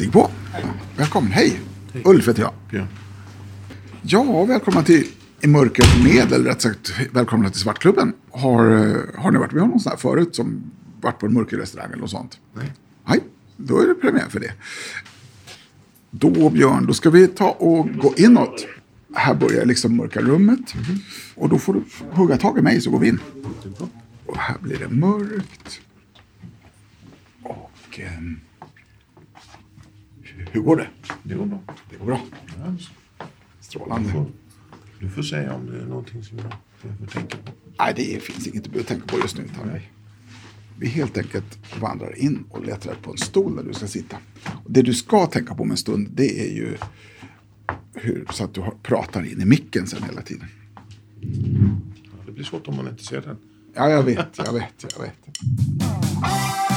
Stig på. Välkommen, hej. Ulf heter jag. Björn. Ja, välkomna till I mörkret med, eller rätt sagt välkomna till Svartklubben. Har, eh, har ni varit med om någon sån här förut som varit på en mörkerrestaurang eller något sånt? Nej. Nej, då är det premiär för det. Då Björn, då ska vi ta och gå inåt. Här börjar liksom mörka rummet. Och då får du hugga tag i mig så går vi in. Och här blir det mörkt. Och... ehm, hur går det? Det går bra. Det går bra. Ja, Strålande. Du får säga om det är någonting som jag behöver tänka på. Nej, det finns inget du behöver tänka på just nu. Utan vi helt enkelt vandrar in och letar på en stol där du ska sitta. Och det du ska tänka på om en stund, det är ju hur, så att du pratar in i micken sen hela tiden. Ja, det blir svårt om man inte ser den. Ja, jag vet, jag vet, jag vet.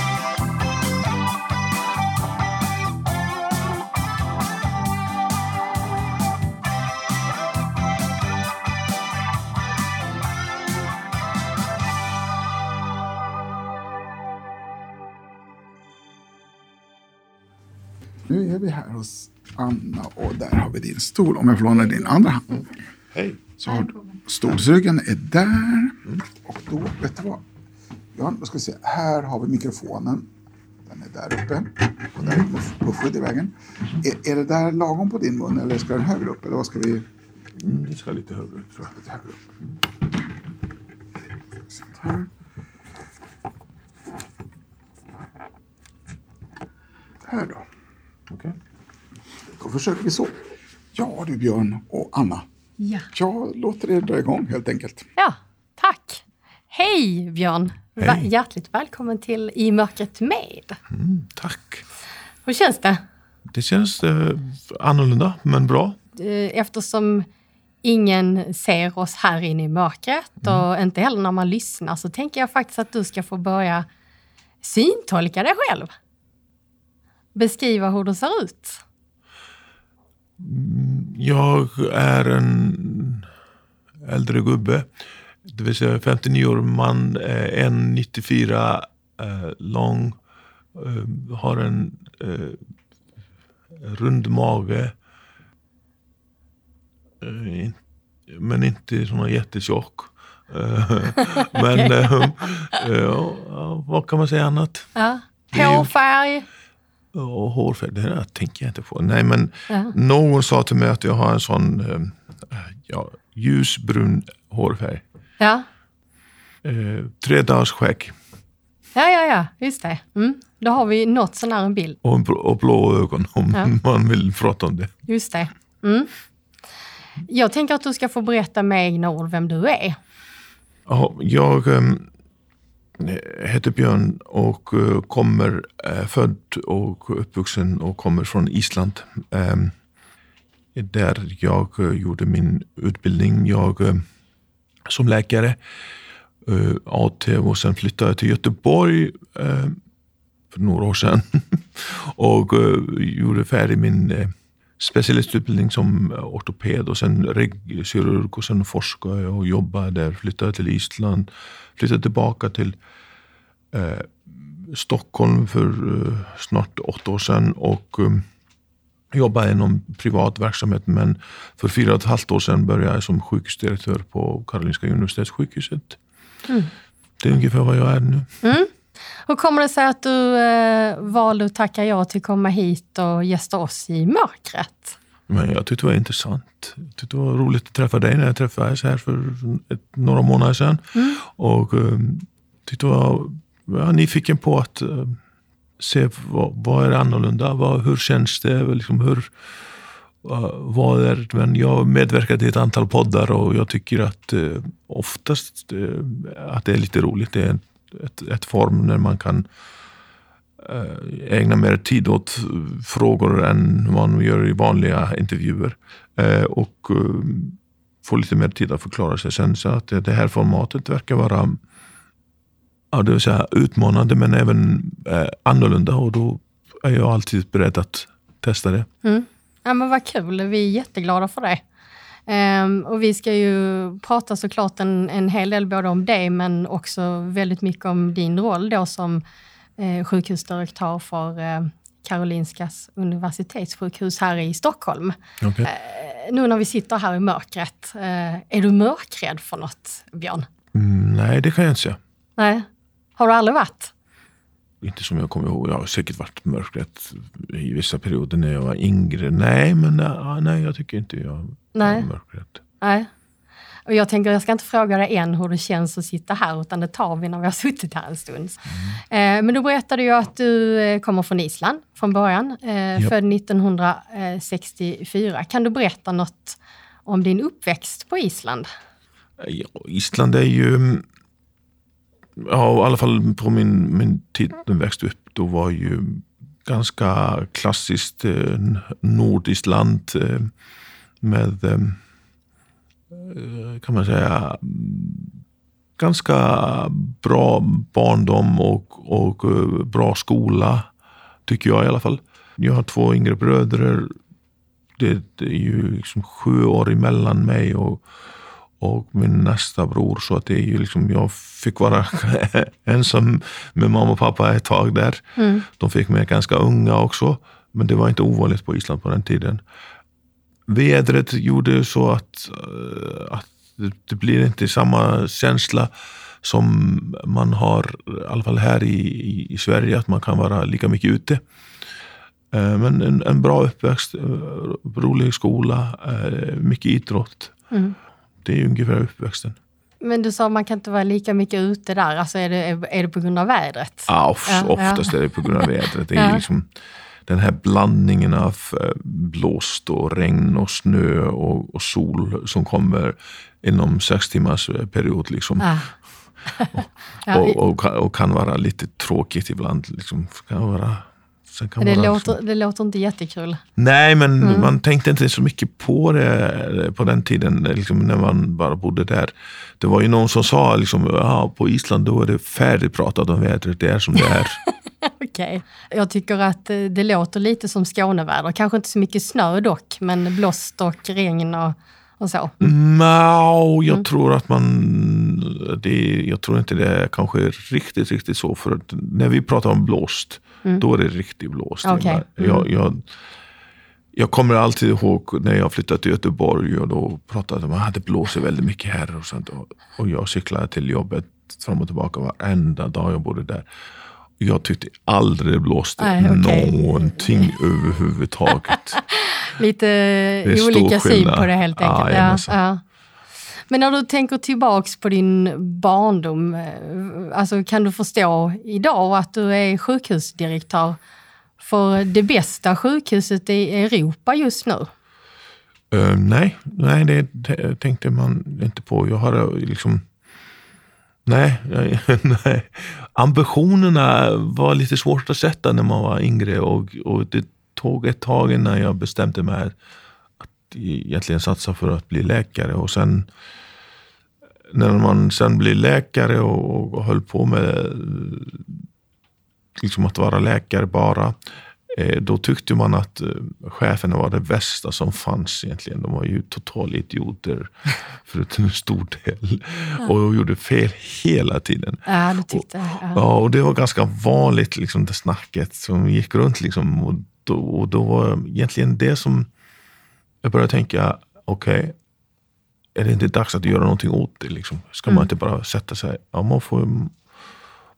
Nu är vi här hos Anna och där har vi din stol. Om jag får låna din andra hand. Hej. Så har stolsryggen är där. Och då, vet du vad? Ja, då ska vi se. Här har vi mikrofonen. Den är där uppe. Och där är muffskydd i vägen. Är, är det där lagom på din mun eller ska den högre upp? Eller vad ska vi... Mm, det ska lite högre ut tror jag. Lite högre upp. Sånt här. Här då. Okej. Då försöker vi så. Ja du Björn och Anna. Ja. Jag låter er dra igång helt enkelt. ja, tack. Hej Björn! Hej. hjärtligt välkommen till I mörkret med. Mm, tack. Hur känns det? Det känns eh, annorlunda, men bra. Eh, Eftersom ingen ser oss här inne i mörkret och inte heller när man lyssnar så tänker jag faktiskt att du ska få börja syntolka dig själv. Beskriva hur du ser ut. Jag är en äldre gubbe. Det vill säga 59 år man, eh, 1,94 eh, lång. Eh, har en eh, rund mage. Eh, men inte sån jättetjock. Eh, men eh, eh, ja, vad kan man säga annat? Ja. Hårfärg. Och hårfärg, det där tänker jag inte på. Nej, men Ja. någon sa till mig att jag har en sån eh, ja, ljusbrun hårfärg. Ja. Eh, tre dagars skägg ja, ja, ja, just det. Mm. Då har vi något sån här en bild. och, en och blå ögon om Ja. man vill prata om det. Just det. Mm. Jag tänker att du ska få berätta med egna ord vem du är. Ja, jag ehm, heter Björn och eh, kommer, eh, född och uppvuxen och kommer från Island. Ehm, där jag eh, gjorde min utbildning. Jag som läkare AT och sen flyttade jag till Göteborg för några år sedan och gjorde färdig min specialistutbildning som ortoped och sen regkirurg och sen forskade jag och jobbade där. Flyttade till Island, flyttade tillbaka till eh, Stockholm för eh, snart åtta år sedan och eh, jobbade inom privat verksamhet men för fyra och ett halvt år sedan började jag som sjukhusdirektör på Karolinska Universitetssjukhuset. Det är ungefär vad jag är nu. Hur kommer det sig att du eh, valde att tacka ja till att komma hit och gästa oss i mörkret? Men jag tyckte det var intressant. Jag tyckte det var roligt att träffa dig när jag träffades här för ett, några månader sedan. Och um, tyckte det var var nyfiken på att eh, se vad, vad är annorlunda, vad, hur känns det, liksom hur, uh, vad är men jag har medverkat i ett antal poddar och jag tycker att uh, oftast uh, att det är lite roligt. Det är ett, ett form när man kan eh, ägna mer tid åt frågor än man gör i vanliga intervjuer. Eh, och eh, få lite mer tid att förklara sig sen. Så att det, här formatet verkar vara ja, det vill säga, utmanande men även annorlunda och då är jag alltid beredd att testa det. Mm. Ja, men vad kul, vi är jätteglada för det. Ehm, och vi ska ju prata såklart en, en hel del både om det men också väldigt mycket om din roll då som eh, sjukhusdirektör för eh, Karolinskas universitetssjukhus här i Stockholm. Okay. Eh, nu när vi sitter här i mörkret, eh, är du mörkrädd för något, Björn? Mm, nej, det kan jag inte säga. Nej. Har du aldrig varit? Inte som jag kommer ihåg. Jag har säkert varit mörkrädd i vissa perioder när jag var yngre. Nej, men nej, jag tycker inte jag nej. är mörkrädd. Nej. Och jag tänker, jag ska inte fråga dig än hur det känns att sitta här, utan det tar vi när vi har suttit här en stund. Mm. Men du berättade ju att du eh, kommer från Island från början, eh, yep. född 1964. Kan du berätta något om din uppväxt på Island? Ja, Island är ju, ja, i alla fall på min, min tid när jag växte upp, då var ju ganska klassiskt eh, nordiskt land eh, med eh, eh, kan man säga, ganska bra barndom och, och eh, bra skola, tycker jag i alla fall. Jag har två yngre bröder. Det, det är ju liksom sju år emellan mig och, och min nästa bror. Så att det är ju liksom, jag fick vara ensam med mamma och pappa ett tag där. Mm. De fick mig ganska unga också. Men det var inte ovanligt på Island på den tiden vädret gjorde så att, eh, att det blir inte samma känsla som man har, i alla fall här i, i Sverige, att man kan vara lika mycket ute. Eh, men en, en bra uppväxt, eh, rolig skola, mycket idrott. Mm. Det är ungefär uppväxten. Men du sa att man kan inte vara lika mycket ute där. Alltså är, det, är det på grund av vädret? Ja, oftast ja. är det på grund av vädret. Det är ja. liksom, den här blandningen av eh, blåst och regn och snö och, och sol som kommer inom sex timmars eh, period. Liksom. Ah. och, och, och, kan vara lite tråkigt ibland. Liksom. Kan vara, det, låter, det låter inte jättekul. Nej, men mm. man tänkte inte så mycket på det på den tiden liksom, när man bara bodde där. Det var ju någon som sa liksom, ja, på Island då är det färdigpratat om vädret, det är som det är. Okej. Okay. Jag tycker att eh, det låter lite som Skåneväder. Kanske inte så mycket snö dock, men blåst och regn och, och så. No, jag mm. tror att man... Det, jag tror inte det är kanske riktigt, riktigt så. För när vi pratar om blåst, mm. då är det riktigt blåst. Okay. Mm. Jag, jag, jag kommer alltid ihåg när jag flyttade till Göteborg och då pratade de om att det blåser väldigt mycket här. Och, sånt. och jag cyklade till jobbet fram och tillbaka varenda dag jag bodde där. Jag tyckte aldrig det blåste Nej, okay. någonting överhuvudtaget. Lite olika syn på det helt enkelt. Ja, ja. Men när du tänker tillbaks på din barndom, eh, alltså kan du förstå idag att du är sjukhusdirektör för det bästa sjukhuset i Europa just nu? Uh, nej, nej, det tänkte man inte på. Jag har eh, liksom Nej, nej, ambitionerna var lite svårt att sätta när man var yngre och, och det tog ett tag innan jag bestämde mig att egentligen satsa för att bli läkare. Och sen när man sen blir läkare och, och höll på med liksom att vara läkare bara Eh, då tyckte man att eh, cheferna var det värsta som fanns egentligen. De var ju totala idioter för en stor del. Och gjorde fel hela tiden. Ja, du tyckte och, ja. och det var ganska vanligt, liksom, det snacket som gick runt. Liksom, och, då, och då var egentligen det som jag började tänka, okej, okay, är det inte dags att göra någonting åt det? Liksom? Ska mm. man inte bara sätta sig, ja, man får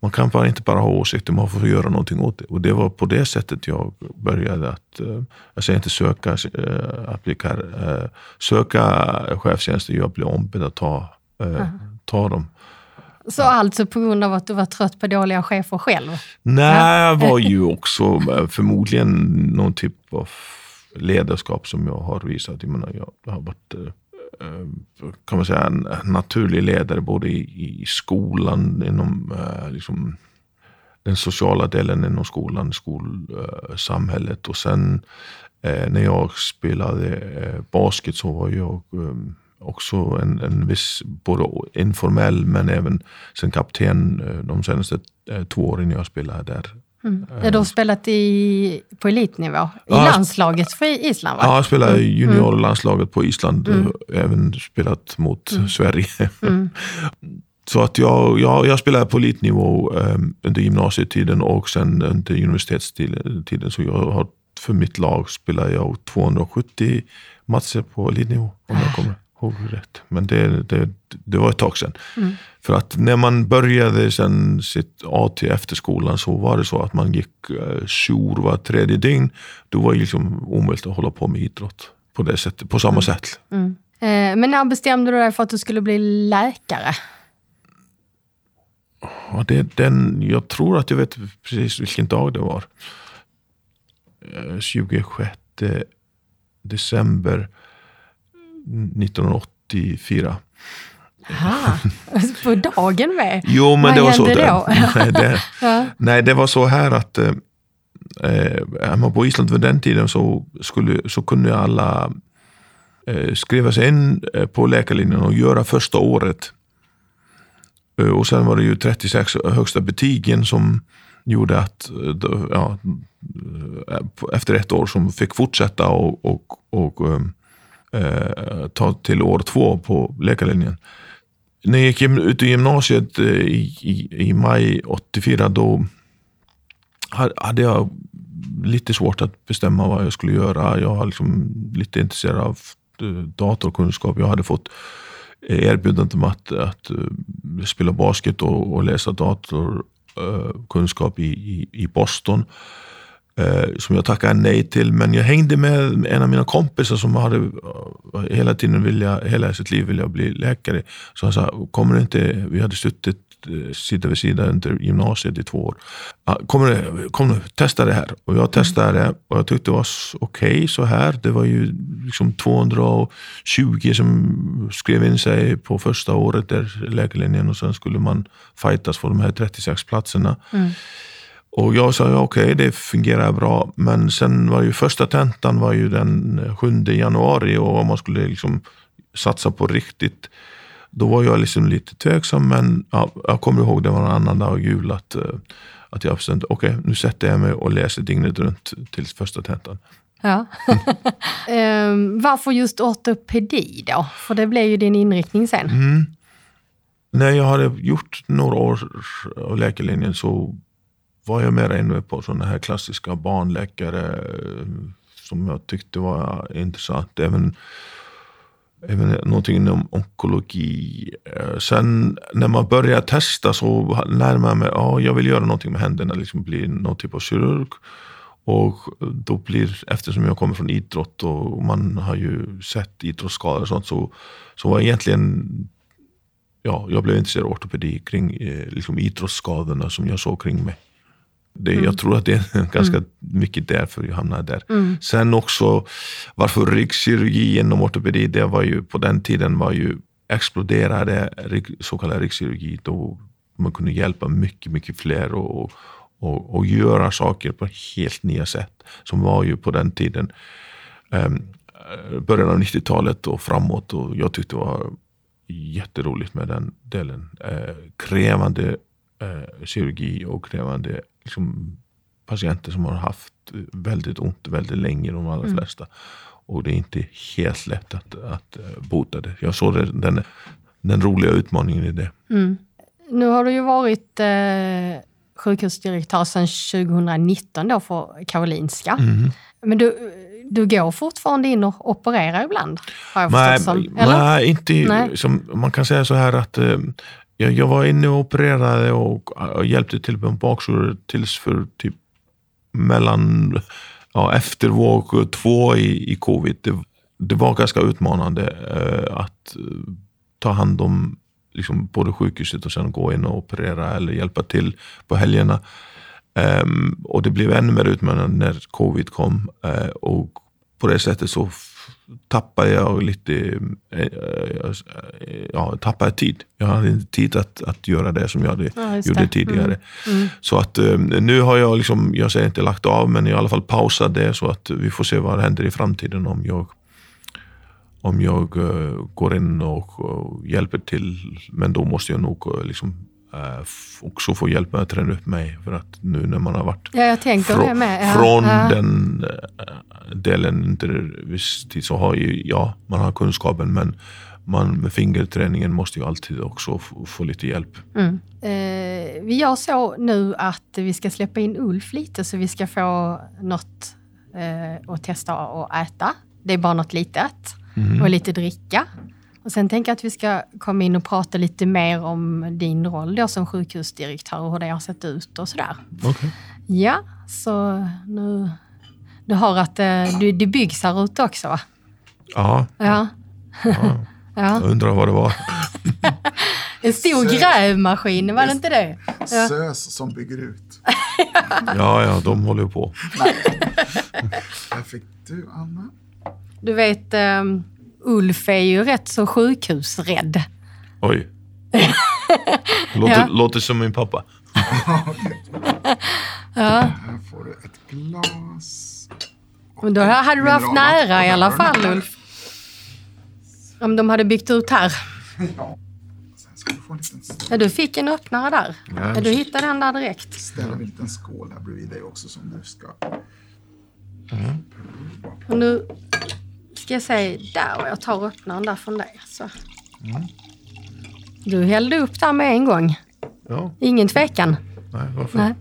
man kan bara inte bara ha åsikter, man får göra någonting åt det. Och det var på det sättet jag började att, eh, jag säger inte söka, eh, att bli, eh, söka chefstjänster, jag blev ombedd att ta, ta dem. Så ja. alltså på grund av att du var trött på dåliga chefer själv? Nej, jag var ju också förmodligen någon typ av ledarskap som jag har visat. Jag, menar, jag har varit Eh, kan man säga, en naturlig ledare både i, i skolan, inom eh, liksom, den sociala delen inom skolan, skolsamhället. och sen eh, när jag spelade basket så var jag också en, en viss, både informell men även sen kapten de senaste två åren jag spelade där. Mm. Ja, du har spelat i, på elitnivå, i ja, landslaget för Island va? Ja, jag spelade i mm. juniorlandslaget på Island. Mm. Även spelat mot mm. Sverige. Mm. så att jag, jag, jag spelade på elitnivå um, under gymnasietiden och sen under universitetstiden. Så jag har, för mitt lag spelar jag 270 matcher på elitnivå om jag kommer ihåg rätt. Men det, det, det var ett tag sedan. Mm. För att när man började sen sitt AT efter skolan så var det så att man gick uh, jour var tredje dygn. Då var det liksom omöjligt att hålla på med idrott på det sättet, på samma mm. sätt. Mm. Eh, men när bestämde du dig för att du skulle bli läkare? Ja, det, den, jag tror att jag vet precis vilken dag det var. 26 eh, december 1984. Aha, på dagen med? Jo, men Vad det var så. Då? nej, det, ja. nej, det var så här att eh, eh på Island vid den tiden så, skulle, så kunde alla eh, skriva sig in eh, på läkarlinjen och göra första året. Eh, och sen var det ju 36 högsta betygen som gjorde att ja, efter ett år som fick fortsätta och, och, och eh, ta till år två på läkarlinjen. När jag gick ut i gymnasiet eh, i, i, i maj 84 då hade jag lite svårt att bestämma vad jag skulle göra. Jag var liksom lite intresserad av eh, datorkunskap. Jag hade fått eh, erbjudande om att, att spela basket och, och läsa datorkunskap i, i, i Boston eh, som jag tackade nej till. Men jag hängde med en av mina kompisar som hade uh, hela tiden vilja, hela sitt liv vilja bli läkare. Så han sa, kommer inte, vi hade suttit eh, sida vid sida under gymnasiet i två år. Kommer kom nu, testa det här. Och jag testade det och jag tyckte det var okej okay, så här. Det var ju liksom 220 som skrev in sig på första året där läkarlinjen och sen skulle man fightas för de här 36 platserna. Mm. Och jag sa ja, okej, okay, det fungerar bra. Men sen var ju första tentan var ju den 7 januari och om man skulle liksom satsa på riktigt. Då var jag liksom lite tveksam men ja, jag kommer ihåg det var en annan dag jul att, eh, att jag bestämde okej okay, nu sätter jag mig och läser dygnet runt till första tentan. Ja. um, varför just ortopedi då? För det blev ju din inriktning sen. Mm. När jag hade gjort några år av läkarlinjen så var jag mer inne på sådana här klassiska barnläkare eh, som jag tyckte var intressant. Även, även någonting inom onkologi. Eh, sen när man börjar testa så närmar jag mig, ja jag vill göra någonting med händerna, liksom bli någon typ av kirurg. Och då blir, eftersom jag kommer från idrott och man har ju sett idrottsskador och sånt så, så var egentligen ja, jag blev intresserad av ortopedi kring eh, liksom idrottsskadorna som jag såg kring mig. Det, mm. Jag tror att det är ganska mm. mycket därför jag hamnade där. Mm. Sen också varför ryggkirurgi inom ortopedi, det var ju på den tiden var ju exploderade så kallad ryggkirurgi. Då man kunde hjälpa mycket, mycket fler och, och, och göra saker på helt nya sätt. Som var ju på den tiden um, början av 90-talet och framåt. Och jag tyckte det var jätteroligt med den delen. Uh, krävande uh, kirurgi och krävande liksom, patienter som har haft väldigt ont väldigt länge, de allra mm. flesta. Och det är inte helt lätt att, att eh, bota det. Jag såg det, den, den roliga utmaningen i det. Mm. Nu har du ju varit eh, sjukhusdirektör sedan 2019 då för Karolinska. Mm. Men du, du går fortfarande in och opererar ibland? Har jag nej, som, nej, inte nej. Som, man kan säga så här att eh, jag, jag var inne och opererade och, och hjälpte till med baksår tills för typ mellan, ja, efter våg två i, i covid. Det, det var ganska utmanande eh, att eh, ta hand om liksom, både sjukhuset och sen gå in och operera eller hjälpa till på helgerna. Um, och det blev ännu mer utmanande när covid kom. Uh, och på det sättet så tappade jag lite äh, ja, tappade tid. Jag hade inte tid att, att göra det som jag hade, ja, gjorde tidigare. Mm. Mm. Så att nu har jag, liksom, jag säger inte lagt av, men i alla fall pausat det så att vi får se vad händer i framtiden om jag om jag uh, går in och hjälper till. Men då måste jag nog liksom, också få hjälp med att träna upp mig. För att nu när man har varit ja, från, ja, från ja. den delen under viss tid så har ju, ja, man har kunskapen men man med fingerträningen måste ju alltid också få, få lite hjälp. Mm. Eh, vi gör så nu att vi ska släppa in Ulf lite så vi ska få något eh, att testa och äta. Det är bara något litet Mm. och lite dricka. Och sen tänker jag att vi ska komma in och prata lite mer om din roll då som sjukhusdirektör och hur det har sett ut och sådär. Okej. Ja, så nu... Du har att eh, du, det byggs här ute också va? Ja, Ja. ja, ja. jag undrar vad det var. En stor Så- grävmaskin, var det inte det? Ja. SÖS som bygger ut. Ja, ja, de håller ju på. Där fick du, Anna. Du vet, um, Ulf är ju rätt så sjukhusrädd. Oj. Låter, Ja. låter som min pappa. Ja. Här får du ett glas. Men då hade du haft nära i alla fall, Ulf. Om de hade byggt ut här. Ja. Sen ska du få en liten skål. Ja, du fick en öppnare där. Ja, du hittade den där direkt. Ställer en liten skål här bredvid dig också som du ska Och nu ska jag säga där och jag tar öppnaren där från dig. Så. Du hällde upp där med en gång. Ja, Ingen tvekan. nej, varför? Nej.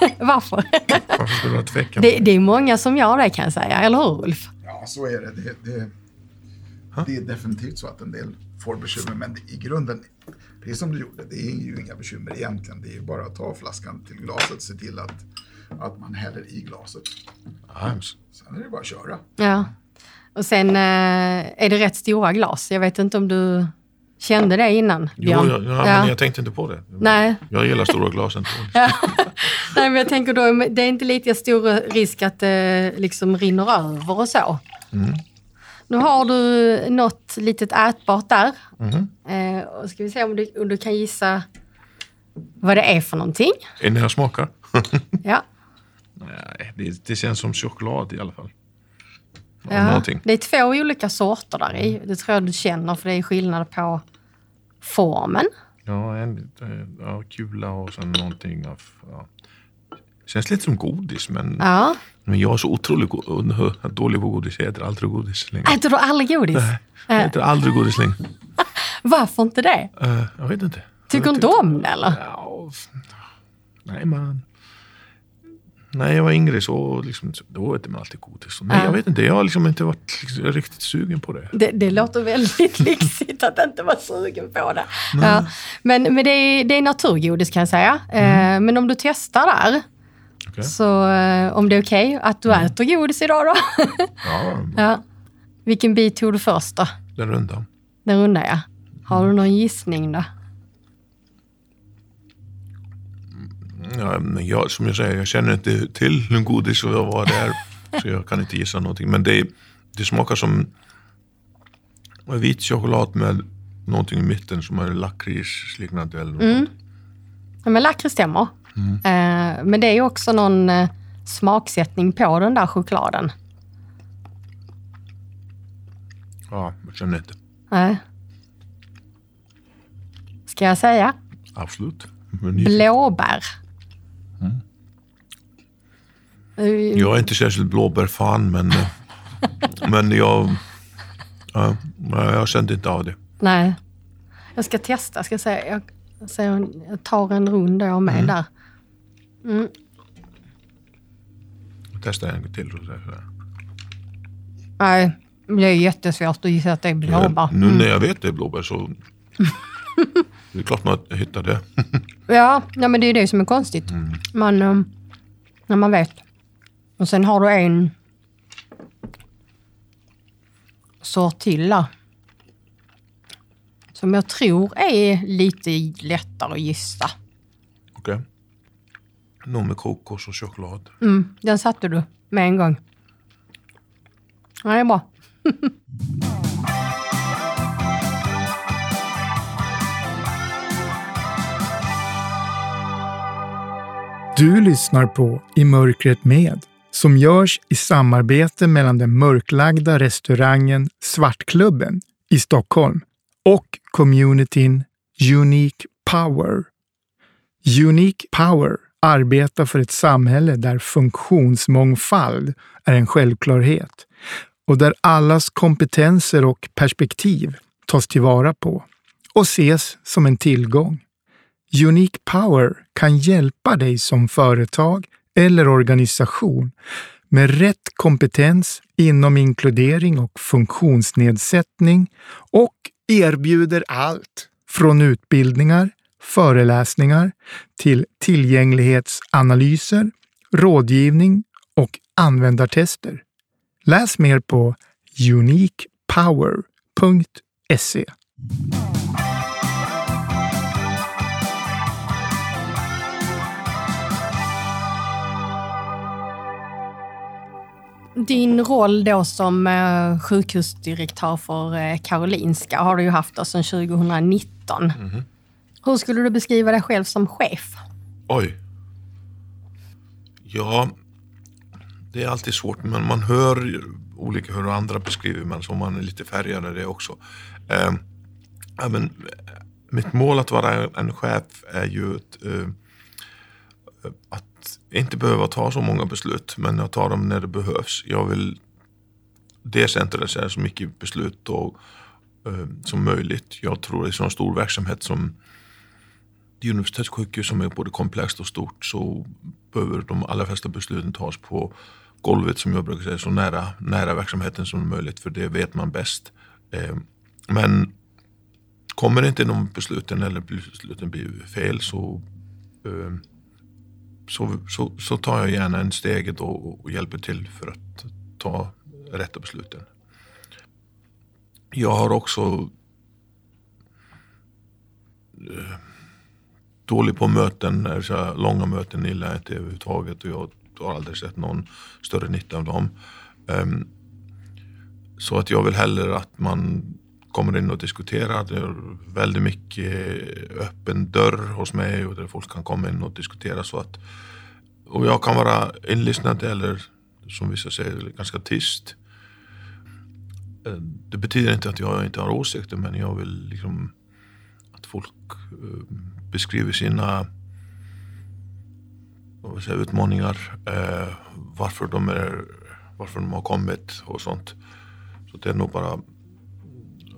Varför? Varför skulle jag tveka? Det, det är många som gör det kan jag säga, eller hur Ulf? Ja, så är det. Det, det, det är definitivt så att en del får bekymmer, men i grunden, precis som du gjorde, det är ju inga bekymmer egentligen. Det är ju bara att ta flaskan till glaset och se till att, att man häller i glaset. Ja, Sen är det bara att köra. Ja. Och sen eh, är det rätt stora glas. Jag vet inte om du kände det innan, Jo, Björn? ja, ja, men jag tänkte inte på det. Nej. Jag gillar stora glasen. Nej, men jag tänker då, det är inte lika stor risk att det liksom rinner över och så. Nu har du något litet ätbart där. Eh, och ska vi se om du, om du kan gissa vad det är för någonting. Innan jag smakar? Ja. Nej, det, det känns som choklad i alla fall. Ja. Någonting. Det är två olika sorter där i. Det tror jag du känner för det är skillnad på formen. Ja, en ja, kula och sen någonting av... Ja. Känns lite som godis, men, Ja. men jag är så otroligt go- dålig på godis. Jag äter aldrig godis längre. Äter du aldrig godis? Jag Eh, äter aldrig godis längre. varför inte det? Eh, jag vet inte. Tycker jag du inte om det eller? Ja, nej, man... När jag var yngre så liksom, då åt man alltid godis. Nej, Ja. jag vet inte. Jag har liksom inte varit liksom, riktigt sugen på det. Det, det låter väldigt lyxigt att inte vara sugen på det. Ja. Men, men det, är, det är naturgodis kan jag säga. Eh, men om du testar där, Okej. så eh, om det är okej att du äter godis idag då? Ja, ja. Vilken bit tog du först då? den runda. Den runda ja. Har du någon gissning då? Ja, men jag, som jag säger, jag känner inte till hur godis och vad det är. så jag kan inte gissa någonting. Men det, det smakar som vit choklad med någonting i mitten som är lakritsliknande. Eller något. Mm. Ja, men lakrits stämmer. Eh, men det är ju också någon eh, smaksättning på den där chokladen. Ja, jag känner inte. Nej. Ska jag säga? Absolut. Blåbär. Jag är inte särskilt blåbärfan, men, men jag, ja, jag kände inte av det. Nej. Jag ska testa. Ska säga. Jag, jag, tar en runda jag med där. Jag testar en till. Nej, det är jättesvårt att gissa att det är blåbär. Nu när jag vet det är blåbär så det är klart man hittar det. Ja, ja, men det är det som är konstigt. Man, eh, när man vet. Och sen har du en sort till där. Som jag tror är lite lättare att gissa. Okej. Någon med kokos och choklad. Mm, den satte du med en gång. Ja, det är bra. Du lyssnar på I mörkret med som görs i samarbete mellan den mörklagda restaurangen Svartklubben i Stockholm och communityn Unique Power. Unique Power arbetar för ett samhälle där funktionsmångfald är en självklarhet och där allas kompetenser och perspektiv tas tillvara på och ses som en tillgång. Unique Power kan hjälpa dig som företag eller organisation med rätt kompetens inom inkludering och funktionsnedsättning och erbjuder allt från utbildningar, föreläsningar till tillgänglighetsanalyser, rådgivning och användartester. Läs mer på uniquepower.se. Din roll då som eh, sjukhusdirektör för eh, Karolinska har du ju haft då sedan 2019. Mhm. Hur skulle du beskriva dig själv som chef? Oj. Ja, det är alltid svårt. Men man hör olika hur andra beskriver men så man är lite färgad av det också. Eh, men, mitt mål att vara en chef är ju att, eh, att inte behöva ta så många beslut men jag tar dem när det behövs. Jag vill decentralisera så mycket beslut och, eh, som möjligt. Jag tror i en sån stor verksamhet som universitetssjukhus som är både komplext och stort så behöver de allra flesta besluten tas på golvet som jag brukar säga, så nära, nära verksamheten som möjligt för det vet man bäst. Eh, men kommer inte de besluten eller besluten blir fel så, eh, så, så, så tar jag gärna en steget och, och hjälper till för att ta rätta besluten. Jag har också eh, dålig på möten, alltså långa möten gillar jag inte överhuvudtaget och jag har aldrig sett någon större nytta av dem. Um, så att jag vill hellre att man kommer in och diskuterar. Det är väldigt mycket öppen dörr hos mig och där folk kan komma in och diskutera. så att Och jag kan vara inlyssnad eller som vissa säger ganska tyst. Eh, det betyder inte att jag inte har åsikter men jag vill liksom att folk eh, beskriver sina säger, utmaningar, eh, varför, de är, varför de har kommit och sånt. Så det är nog bara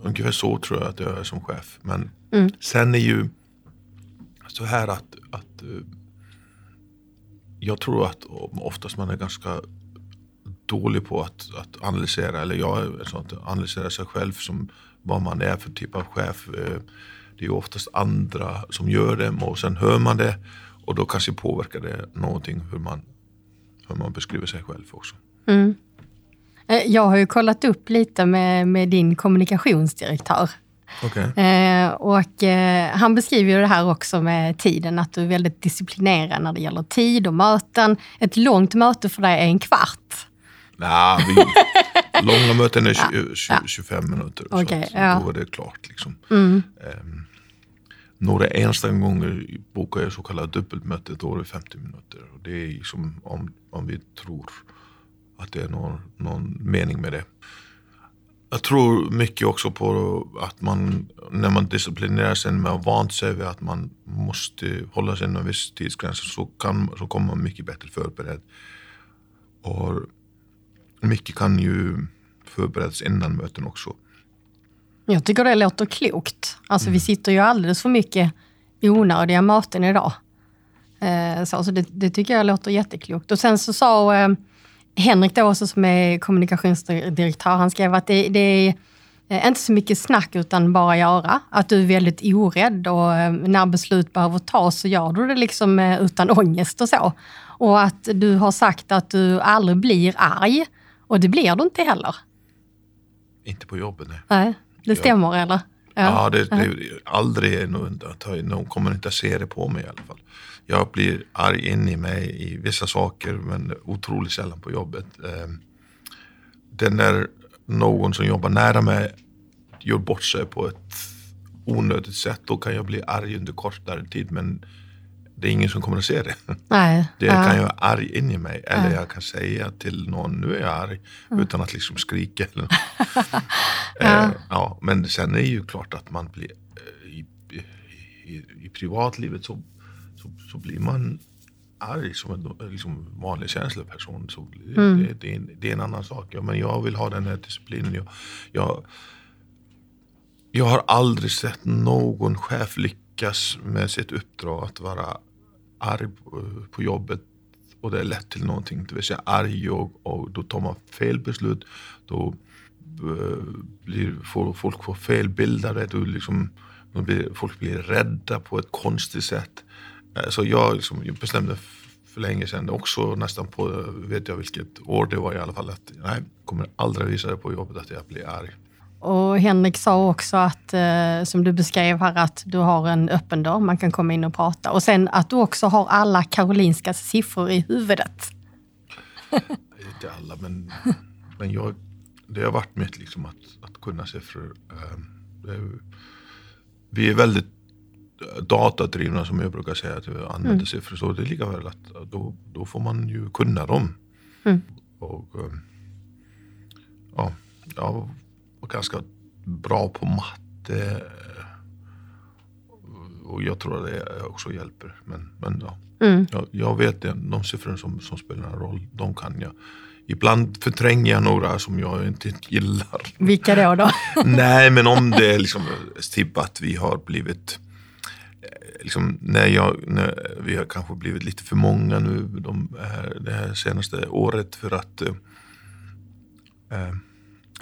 ungefär så tror jag att jag är som chef. Men Mm. sen är ju så här att, att eh, jag tror att oftast man är ganska dålig på att, att analysera, eller jag är sånt, analysera sig själv som vad man är för typ av chef. Eh, det är ju oftast andra som gör det och sen hör man det och då kanske påverkar det någonting hur man, hur man beskriver sig själv också. Mm. Eh, Jag har ju kollat upp lite med, med din kommunikationsdirektör. Okay. Eh, och eh, han beskriver ju det här också med tiden, att du är väldigt disciplinerad när det gäller tid och möten. Ett långt möte för dig är en kvart. Nah, vi, långa möten är 20, 20, 25 minuter. Okej, så ja. Då är det klart. Liksom. Mm. Ehm, några enstaka gånger bokar jag så kallat dubbelmöte, då är det 50 minuter. Och det är liksom om, om vi tror att det är någon, någon mening med det. Jag tror mycket också på att man, när man disciplinerar sig med att vant sig vid att man måste hålla sig inom viss tidsgräns så, kan, så kommer man mycket bättre förberedd. Och mycket kan ju förberedas innan möten också. Jag tycker det låter klokt. Alltså vi sitter ju alldeles för mycket i onödiga möten idag. Eh, så så det, det tycker jag låter jätteklokt. Och sen så sa eh, Henrik då också som är kommunikationsdirektör, han skrev att det, det är eh, inte så mycket snack utan bara göra. Att du är väldigt orädd och eh, när beslut behöver tas så gör du det liksom eh, utan ångest och så. Och att du har sagt att du aldrig blir arg. Och det blir du inte heller. Inte på jobbet, nej. Nej, det Ja. stämmer eller? Ja, det, det aldrig är nog undantag. Någon kommer inte att se det på mig i alla fall. Jag blir arg in i mig i vissa saker men otroligt sällan på jobbet. Eh, Det när någon som jobbar nära mig gör bort sig på ett onödigt sätt då kan jag bli arg under kortare tid men det är ingen som kommer att se det. Nej. Det ja. kan jag vara arg in i mig. Eller Ja. jag kan säga till någon, nu är jag arg. Utan att liksom skrika. Eller eh, ja, men sen är det ju klart att man blir eh, i, i, i privatlivet så, så, så blir man arg som en liksom, vanlig känsloperson. Så det, det, det, är en, det är en annan sak. Ja, men jag vill ha den här disciplinen. Jag, jag, jag har aldrig sett någon chef lyckas med sitt uppdrag att vara arg på jobbet och det är lätt till någonting. Det vill säga arg och, och då tar man fel beslut. Då uh, blir får, folk får felbildade. Du liksom, blir, folk blir rädda på ett konstigt sätt. Uh, så jag, liksom, jag bestämde för länge sedan också nästan på, vet jag vilket år det var i alla fall, att nej, kommer aldrig visa det på jobbet att jag blir arg. Och Henrik sa också att, eh, som du beskrev här, att du har en öppen dörr, man kan komma in och prata. Och sen att du också har alla Karolinskas siffror i huvudet. Inte alla, men, men jag, det har varit mitt liksom att, att kunna siffror. Eh, vi är väldigt datadrivna som jag brukar säga, att vi använder mm. siffror. Så det är lika väl att då, då får man ju kunna dem. Mm. Och, eh, ja, jag var ganska bra på matte. Och jag tror att det också hjälper. Men, men ja. Mm. Jag, jag, vet det, de siffror som, som spelar en roll, de kan jag. Ibland förtränger jag några som jag inte gillar. Vilka då? då? Nej, men om det är liksom typ att vi har blivit eh, Liksom när, jag, när vi har kanske blivit lite för många nu de här, det här senaste året för att eh, eh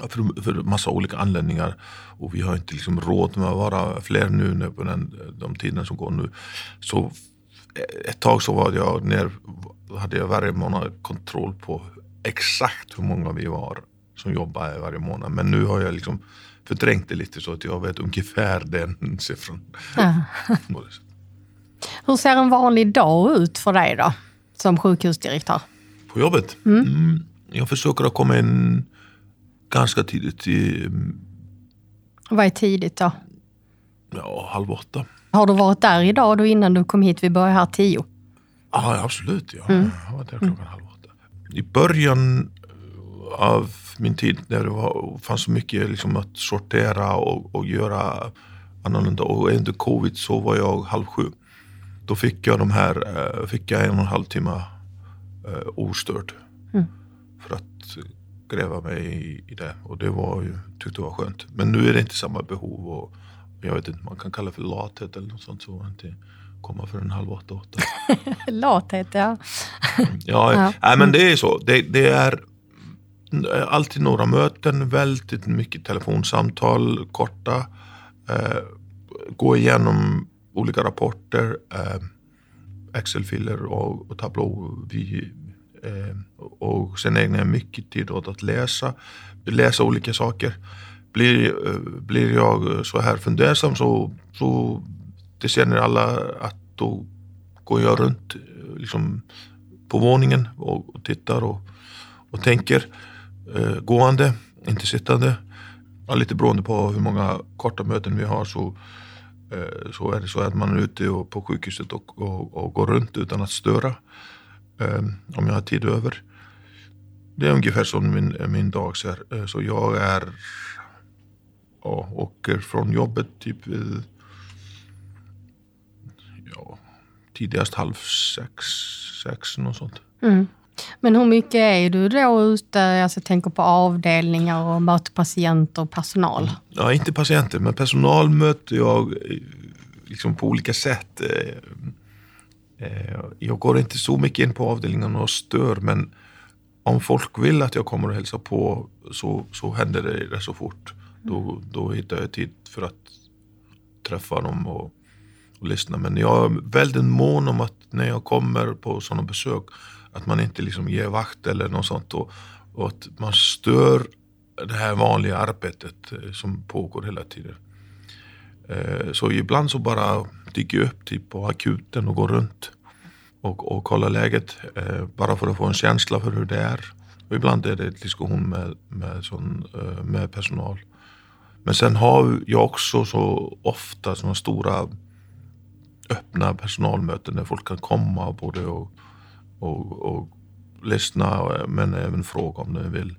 för, för massa olika anledningar. Och vi har inte liksom råd med att vara fler nu på den, de tiderna som går nu. Så ett tag så var jag ner, hade jag varje månad kontroll på exakt hur många vi var som jobbade varje månad. Men nu har jag liksom förträngt det lite så att jag vet ungefär den siffran. Ja. Hur ser en vanlig dag ut för dig då, som sjukhusdirektör? På jobbet? Mm. Mm, jag försöker att komma in ganska tidigt. I, Vad är tidigt då? Ja, halv åtta. Har du varit där idag då innan du kom hit? Vi börjar här tio. Ja, absolut. Ja. Mm. Jag var där klockan halv åtta. I början av min tid när det var, fanns så mycket liksom att sortera och, och göra annorlunda och under covid så var jag halv sju. Då fick jag de här, eh, fick jag en och en halv timme uh, ostörd. Mm. För att gräva mig i, i det. Och det var ju, tyckte jag var skönt. Men nu är det inte samma behov. Och, jag vet inte, man kan kalla det för lathet eller något sånt. Så inte komma för en halv åtta, åtta. lathet, ja. ja, ja. Nej, men det är så. Det, det, är alltid några möten, väldigt mycket telefonsamtal, korta. Eh, gå igenom olika rapporter, eh, Excel-filer och, och tablå. Vi, Eh, och sen ägnar jag mycket tid åt att läsa, läsa olika saker. Blir, eh, blir jag så här fundersam så, så det känner alla att då går jag runt eh, liksom, på våningen och, och tittar och, och tänker eh, gående, inte sittande. Ja, lite beroende på hur många korta möten vi har så, Eh, så är det så att man är ute och, på sjukhuset och, och, och går runt utan att störa. Eh, om jag har tid över. Det är ungefär som min, min dag ser. Eh, så jag är ja, åker från jobbet typ ja, tidigast halv sex, sex något sånt. Mm. Men hur mycket är du då ute, alltså jag tänker på avdelningar och möter patienter och personal? Mm. Ja, inte patienter, men personal möter jag eh, liksom på olika sätt. Eh, eh, jag går inte så mycket in på avdelningarna och stör men om folk vill att jag kommer och hälsar på så, så händer det rätt så fort. Då, då hittar jag tid för att träffa dem och, och lyssna. Men jag är väldigt mån om att när jag kommer på sådana besök att man inte liksom ger vakt eller något sånt och, och att man stör det här vanliga arbetet eh, som pågår hela tiden. Eh, så ibland så bara dyker jag upp typ på akuten och går runt och, och kollar läget eh, bara för att få en känsla för hur det är. Och ibland är det diskussion med, med, sån, med personal. Men sen har jag också så ofta sådana stora öppna personalmöten där folk kan komma både och, och, och lyssna men även fråga om du vill.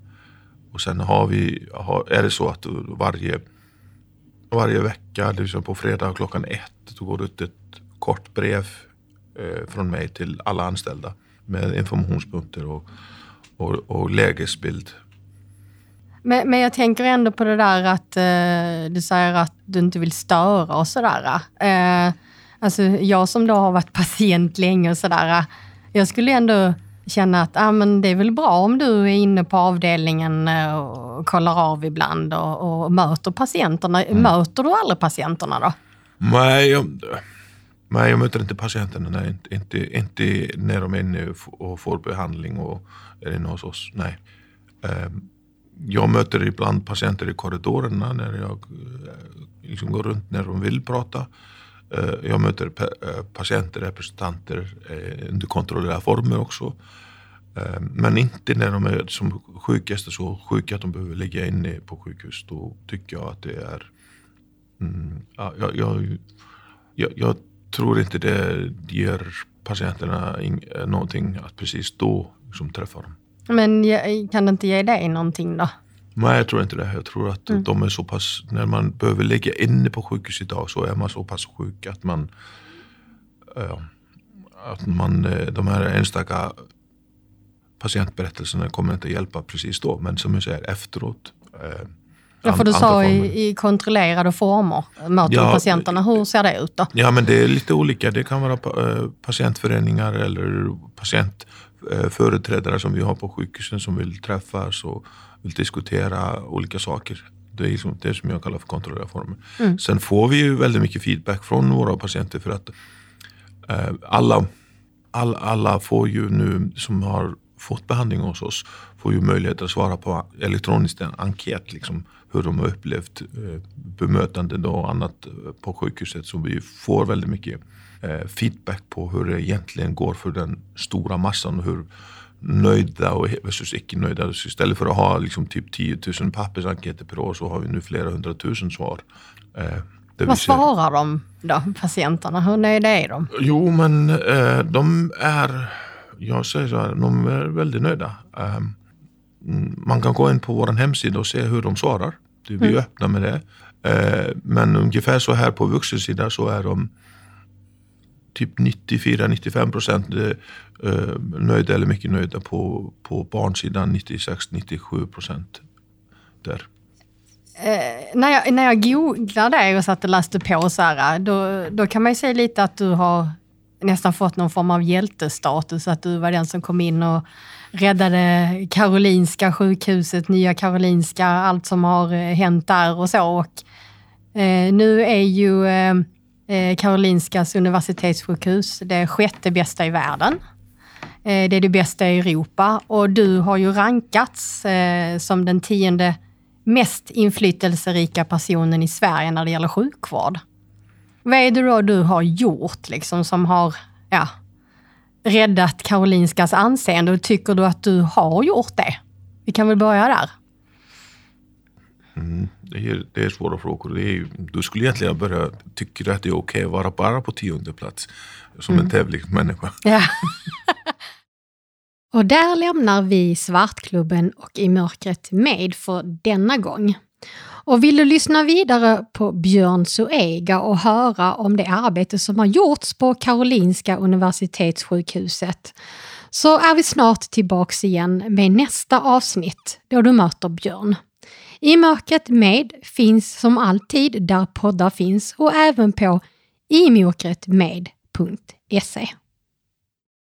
Och sen har vi, är det så att varje varje vecka, liksom på fredag klockan ett, då går det ut ett kort brev eh, från mig till alla anställda med informationspunkter och, och, och lägesbild. Men, men jag tänker ändå på det där att eh, du säger att du inte vill störa och sådär. Eh, alltså jag som då har varit patient länge och sådär. Jag skulle ändå känna att ah, men det är väl bra om du är inne på avdelningen eh, och kollar av ibland och, och möter patienterna. Mm. Möter du aldrig patienterna då? Nej, jag, nej, jag möter inte patienterna. Nej, inte, inte, inte när de är inne och får behandling och är inne hos oss. Nej. Ehm, Jag möter ibland patienter i korridorerna när jag eh, liksom går runt när de vill prata. Eh, jag möter eh, patienter, representanter eh, under kontrollerade former också. Men inte när de är som sjukgäster så sjuka att de behöver ligga inne på sjukhus. Då tycker jag att det är mm, ja, jag, jag, jag, jag tror inte det ger patienterna in, någonting att precis då liksom, träffa dem. Men kan det inte ge dig någonting då? Nej, jag tror inte det. Jag tror att de är så pass, när man behöver ligga inne på sjukhus idag så är man så pass sjuk att man, eh, att man eh, de här enstaka patientberättelserna kommer inte hjälpa precis då. Men som jag säger efteråt. Eh, Ja, för du sa i, i kontrollerade former möter Ja, patienterna. Hur ser det ut då? Ja, men det är lite olika. Det kan vara pa- patientföreningar eller patientföreträdare som vi har på sjukhusen som vill träffas och vill diskutera olika saker. Det är liksom det som jag kallar för kontrollerade former. Sen får vi ju väldigt mycket feedback från våra patienter för att eh, alla, all, alla får ju nu som har fått behandling hos oss får ju möjlighet att svara på elektroniskt en enkät liksom, hur de har upplevt eh, bemötande och annat eh, på sjukhuset. Så vi får väldigt mycket eh, feedback på hur det egentligen går för den stora massan och hur nöjda och versus icke nöjda. Så istället för att ha liksom typ 10 000 pappersenkäter per år så har vi nu flera hundratusen svar. Eh, Vad svarar de då, patienterna? Hur nöjda är de? Jo, men eh, de är, jag säger så här, de är väldigt nöjda. Eh, mm, man kan gå in på vår hemsida och se hur de svarar. Vi är öppna med det. Eh, men ungefär så här på vuxensidan så är de typ 94-95 procent eh, eh, nöjda eller mycket nöjda på, på barnsidan 96-97 procent där. Eh, när jag, när jag googlade dig och satt och läste på så här, då, då kan man ju säga lite att du har nästan fått någon form av hjältestatus. Att du var den som kom in och räddade Karolinska sjukhuset, Nya Karolinska, allt som har hänt där och så. Och, eh, nu är ju eh, Eh, Karolinskas universitetssjukhus det sjätte bästa i världen. Eh, det är det bästa i Europa och du har ju rankats eh, som den tionde mest inflytelserika personen i Sverige när det gäller sjukvård. Vad är det då du har gjort liksom, som har ja, räddat Karolinskas anseende och tycker du att du har gjort det? Vi kan väl börja där. Det är, det är svåra frågor. Det är, du skulle egentligen börja tycka att det är okej att vara bara på tionde plats som en tävlingsmänniska. Ja. och där lämnar vi Svartklubben och I mörkret med för denna gång. Och vill du lyssna vidare på Björn Zoega och höra om det arbete som har gjorts på Karolinska Universitetssjukhuset så är vi snart tillbaks igen med nästa avsnitt då du möter Björn. I mörkret med finns som alltid där poddar finns och även på imokretmed.se